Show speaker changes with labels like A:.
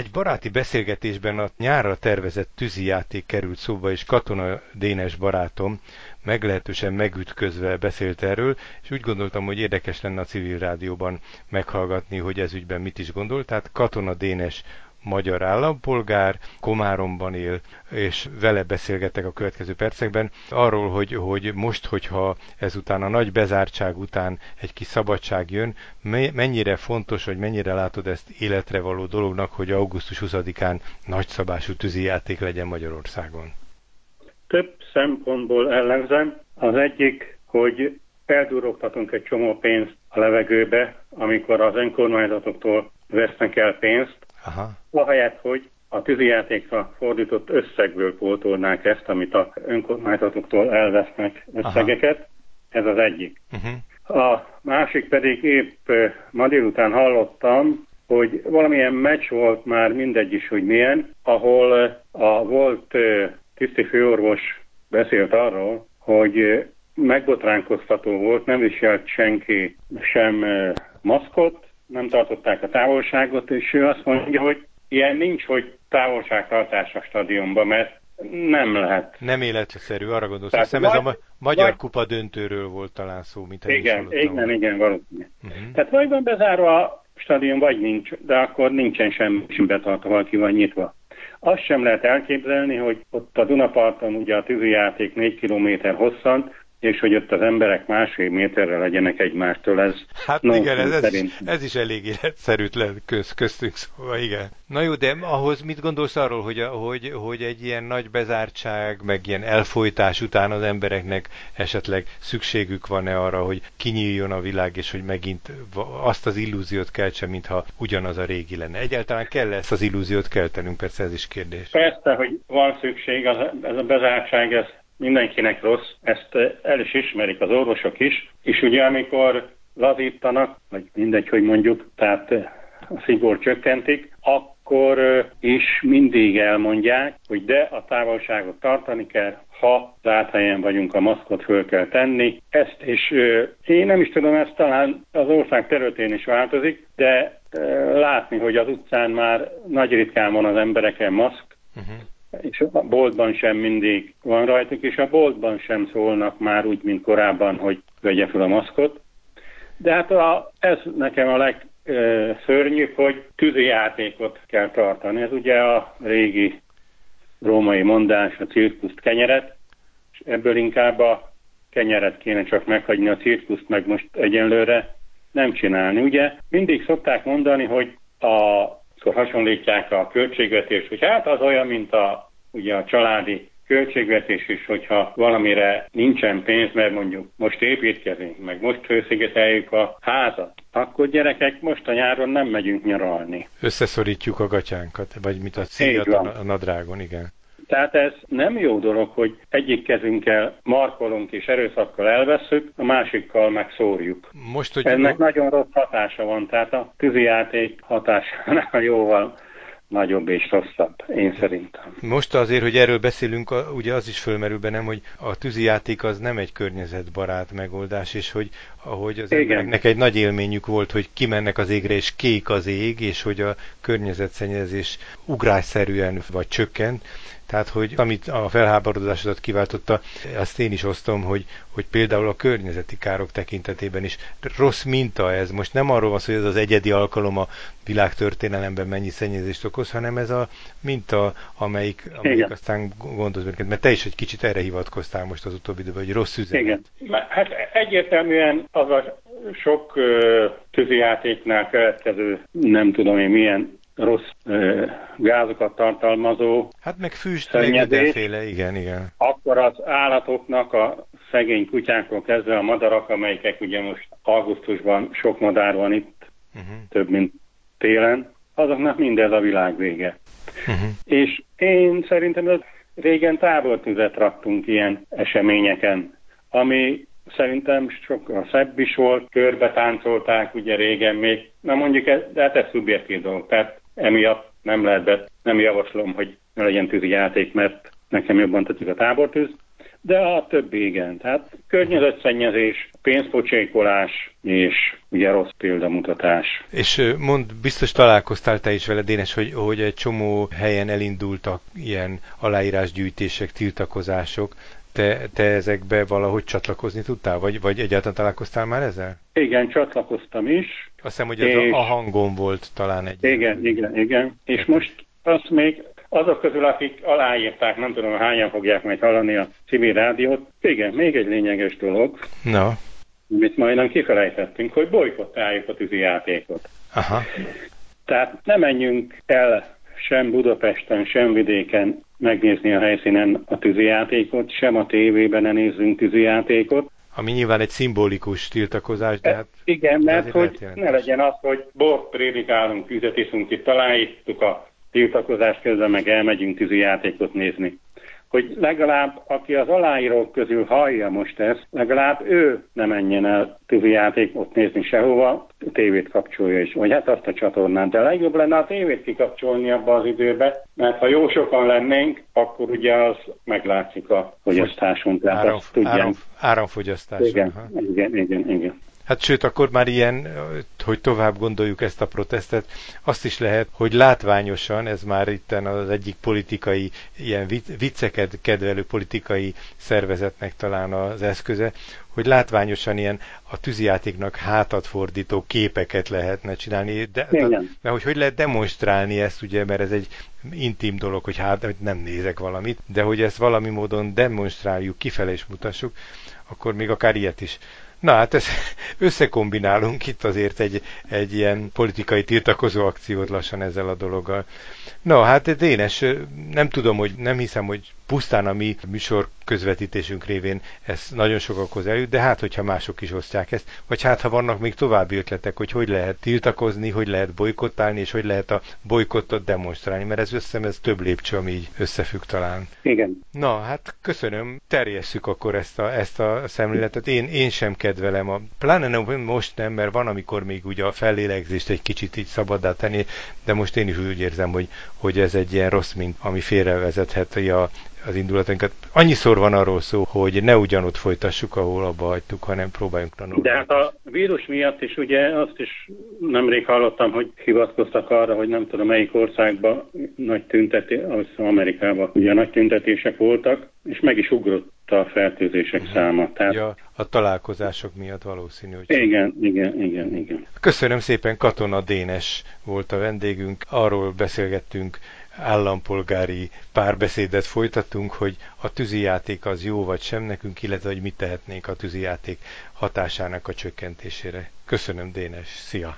A: Egy baráti beszélgetésben a nyárra tervezett tűzijáték került szóba, és Katona Dénes barátom meglehetősen megütközve beszélt erről, és úgy gondoltam, hogy érdekes lenne a civil rádióban meghallgatni, hogy ez ügyben mit is gondol. Tehát Katona Dénes magyar állampolgár, Komáromban él, és vele beszélgetek a következő percekben arról, hogy, hogy most, hogyha ezután a nagy bezártság után egy kis szabadság jön, mennyire fontos, hogy mennyire látod ezt életre való dolognak, hogy augusztus 20-án nagyszabású tűzijáték legyen Magyarországon?
B: Több szempontból ellenzem. Az egyik, hogy eldurogtatunk egy csomó pénzt a levegőbe, amikor az önkormányzatoktól vesznek el pénzt, Aha. ahelyett, hogy a tűzijátékra fordított összegből pótolnák ezt, amit a önkormányzatoktól elvesznek összegeket. Aha. Ez az egyik. Uh-huh. A másik pedig épp ma délután hallottam, hogy valamilyen meccs volt már mindegy is, hogy milyen, ahol a volt tiszti főorvos beszélt arról, hogy megbotránkoztató volt, nem viselt senki sem maszkot, nem tartották a távolságot, és ő azt mondja, hogy ilyen nincs, hogy távolságtartás a stadionban, mert nem lehet.
A: Nem életszerű, arra gondolsz. Tehát hiszem, ez a ma- magyar vagy... kupa döntőről volt talán szó, mint
B: Igen, igen, volna. igen, valószínűleg. Uh-huh. Tehát vagy van bezárva a stadion, vagy nincs, de akkor nincsen semmi sem betartva, valaki van nyitva. Azt sem lehet elképzelni, hogy ott a Dunaparton ugye a tűzijáték 4 km hosszan, és hogy ott az emberek másfél méterre legyenek egymástól, ez
A: Hát no, igen, ez, ez, is, ez is elég életszerűtlen köz, köztünk, szóval igen. Na jó, de ahhoz mit gondolsz arról, hogy, hogy, hogy egy ilyen nagy bezártság, meg ilyen elfolytás után az embereknek esetleg szükségük van-e arra, hogy kinyíljon a világ, és hogy megint azt az illúziót keltse, mintha ugyanaz a régi lenne. Egyáltalán kell ezt az illúziót keltenünk, persze ez is kérdés.
B: Persze, hogy van szükség, az, ez a bezártság, ez mindenkinek rossz, ezt eh, el is ismerik az orvosok is, és ugye amikor lazítanak, vagy mindegy, hogy mondjuk, tehát eh, a szigor csökkentik, akkor eh, is mindig elmondják, hogy de a távolságot tartani kell, ha zárt vagyunk, a maszkot föl kell tenni. Ezt is én nem is tudom, ez talán az ország területén is változik, de látni, hogy az utcán már nagy ritkán van az embereken maszk, és a boltban sem mindig van rajtuk, és a boltban sem szólnak már úgy, mint korábban, hogy vegye fel a maszkot. De hát a, ez nekem a legszörnyűbb, hogy játékot kell tartani. Ez ugye a régi római mondás, a cirkuszt kenyeret, és ebből inkább a kenyeret kéne csak meghagyni, a cirkuszt meg most egyenlőre nem csinálni. Ugye mindig szokták mondani, hogy a akkor hasonlítják a költségvetést, hogy hát az olyan, mint a, ugye a családi költségvetés is, hogyha valamire nincsen pénz, mert mondjuk most építkezünk, meg most hőszigeteljük a házat, akkor gyerekek, most a nyáron nem megyünk nyaralni.
A: Összeszorítjuk a gatyánkat, vagy mit a cíjat a nadrágon, igen.
B: Tehát ez nem jó dolog, hogy egyik kezünkkel markolunk és erőszakkal elveszük, a másikkal megszórjuk. Most, hogy Ennek jó... nagyon rossz hatása van, tehát a tűzijáték hatásánál jóval nagyobb és rosszabb, én szerintem.
A: Most azért, hogy erről beszélünk, ugye az is fölmerül bennem, hogy a tűzijáték az nem egy környezetbarát megoldás, és hogy ahogy az Igen. embereknek egy nagy élményük volt, hogy kimennek az égre, és kék az ég, és hogy a környezetszennyezés ugrásszerűen vagy csökkent, tehát, hogy amit a felháborodásodat kiváltotta, azt én is osztom, hogy, hogy például a környezeti károk tekintetében is rossz minta ez. Most nem arról van szó, hogy ez az egyedi alkalom a világtörténelemben mennyi szennyezést okoz, hanem ez a minta, amelyik, amelyik aztán gondoz minket. Mert te is egy kicsit erre hivatkoztál most az utóbbi időben, hogy rossz üzenet.
B: Igen. Hát egyértelműen az a sok tűzijátéknál keletkező, nem tudom én milyen rossz ö, gázokat tartalmazó
A: Hát meg füst, meg mindenféle, igen, igen.
B: Akkor az állatoknak, a szegény kutyákról kezdve a madarak, amelyek ugye most augusztusban sok madár van itt, uh-huh. több mint télen, azoknak mindez a világ vége. Uh-huh. És én szerintem hogy régen távoltüzet raktunk ilyen eseményeken, ami szerintem sokkal szebb is volt, körbe táncolták ugye régen még, na mondjuk, ez, de hát ez szubjektív dolog, tehát emiatt nem lehet nem javaslom, hogy ne legyen játék, mert nekem jobban tetszik a tábortűz. De a többi igen. Tehát környezetszennyezés, pénzpocsékolás és ugye rossz példamutatás.
A: És mond, biztos találkoztál te is vele, Dénes, hogy, hogy egy csomó helyen elindultak ilyen aláírásgyűjtések, tiltakozások. Te, te ezekbe valahogy csatlakozni tudtál, vagy, vagy egyáltalán találkoztál már ezzel?
B: Igen, csatlakoztam is.
A: Azt hiszem, hogy ez és... a, hangon volt talán egy.
B: Igen, igen, igen. És most azt még azok közül, akik aláírták, nem tudom, hányan fogják majd hallani a civil rádiót, igen, még egy lényeges dolog.
A: Na.
B: Amit majdnem kifelejtettünk, hogy bolykottáljuk a tűzi játékot.
A: Aha.
B: Tehát nem menjünk el sem Budapesten, sem vidéken megnézni a helyszínen a tűzijátékot, sem a tévében ne nézzünk tűzijátékot.
A: Ami nyilván egy szimbolikus tiltakozás, de hát...
B: Igen, mert hogy ne legyen az, hogy bort prédikálunk, tüzet iszunk, itt találjuk a tiltakozás közben meg elmegyünk tűzijátékot nézni hogy legalább aki az aláírók közül hallja most ezt, legalább ő ne menjen el játékot nézni sehova, a tévét kapcsolja is, vagy hát azt a csatornát. De legjobb lenne a tévét kikapcsolni abba az időbe, mert ha jó sokan lennénk, akkor ugye az meglátszik a fogyasztáson.
A: Tehát Áram, azt áram, áramfogyasztás.
B: Igen, igen, igen, igen.
A: Hát sőt, akkor már ilyen, hogy tovább gondoljuk ezt a protestet, azt is lehet, hogy látványosan, ez már itt az egyik politikai, ilyen vicceket kedvelő politikai szervezetnek talán az eszköze, hogy látványosan ilyen a tűzijátéknak hátat fordító képeket lehetne csinálni, de, de mert hogy hogy lehet demonstrálni ezt, ugye, mert ez egy intim dolog, hogy hát hogy nem nézek valamit, de hogy ezt valami módon demonstráljuk, kifele is mutassuk, akkor még akár ilyet is Na hát ezt összekombinálunk itt azért egy, egy ilyen politikai tiltakozó akciót lassan ezzel a dologgal. No, hát Dénes, nem tudom, hogy nem hiszem, hogy pusztán a mi műsor közvetítésünk révén ez nagyon sokakhoz eljut, de hát, hogyha mások is osztják ezt, vagy hát, ha vannak még további ötletek, hogy hogy lehet tiltakozni, hogy lehet bolykottálni, és hogy lehet a bolykottot demonstrálni, mert ez összem, ez több lépcső, ami így összefügg talán.
B: Igen.
A: Na, hát köszönöm, terjesszük akkor ezt a, ezt a szemléletet. Én, én sem kedvelem, a, pláne nem, most nem, mert van, amikor még ugye a fellélegzést egy kicsit így szabaddá tenni, de most én is úgy érzem, hogy, hogy ez egy ilyen rossz, mint ami félrevezethet a az indulatunkat. Annyiszor van arról szó, hogy ne ugyanott folytassuk, ahol abba hagytuk, hanem próbáljunk tanulni.
B: De hát a vírus miatt is ugye azt is nemrég hallottam, hogy hivatkoztak arra, hogy nem tudom melyik országban nagy tüntetés, az Amerikában ugye nagy tüntetések voltak, és meg is ugrott a fertőzések uh-huh. száma.
A: Tehát... Ja, a találkozások miatt valószínű, hogy...
B: Igen, igen, igen, igen.
A: Köszönöm szépen, Katona Dénes volt a vendégünk, arról beszélgettünk, állampolgári párbeszédet folytatunk, hogy a tűzijáték az jó vagy sem nekünk, illetve hogy mit tehetnénk a tűzijáték hatásának a csökkentésére. Köszönöm, Dénes. Szia!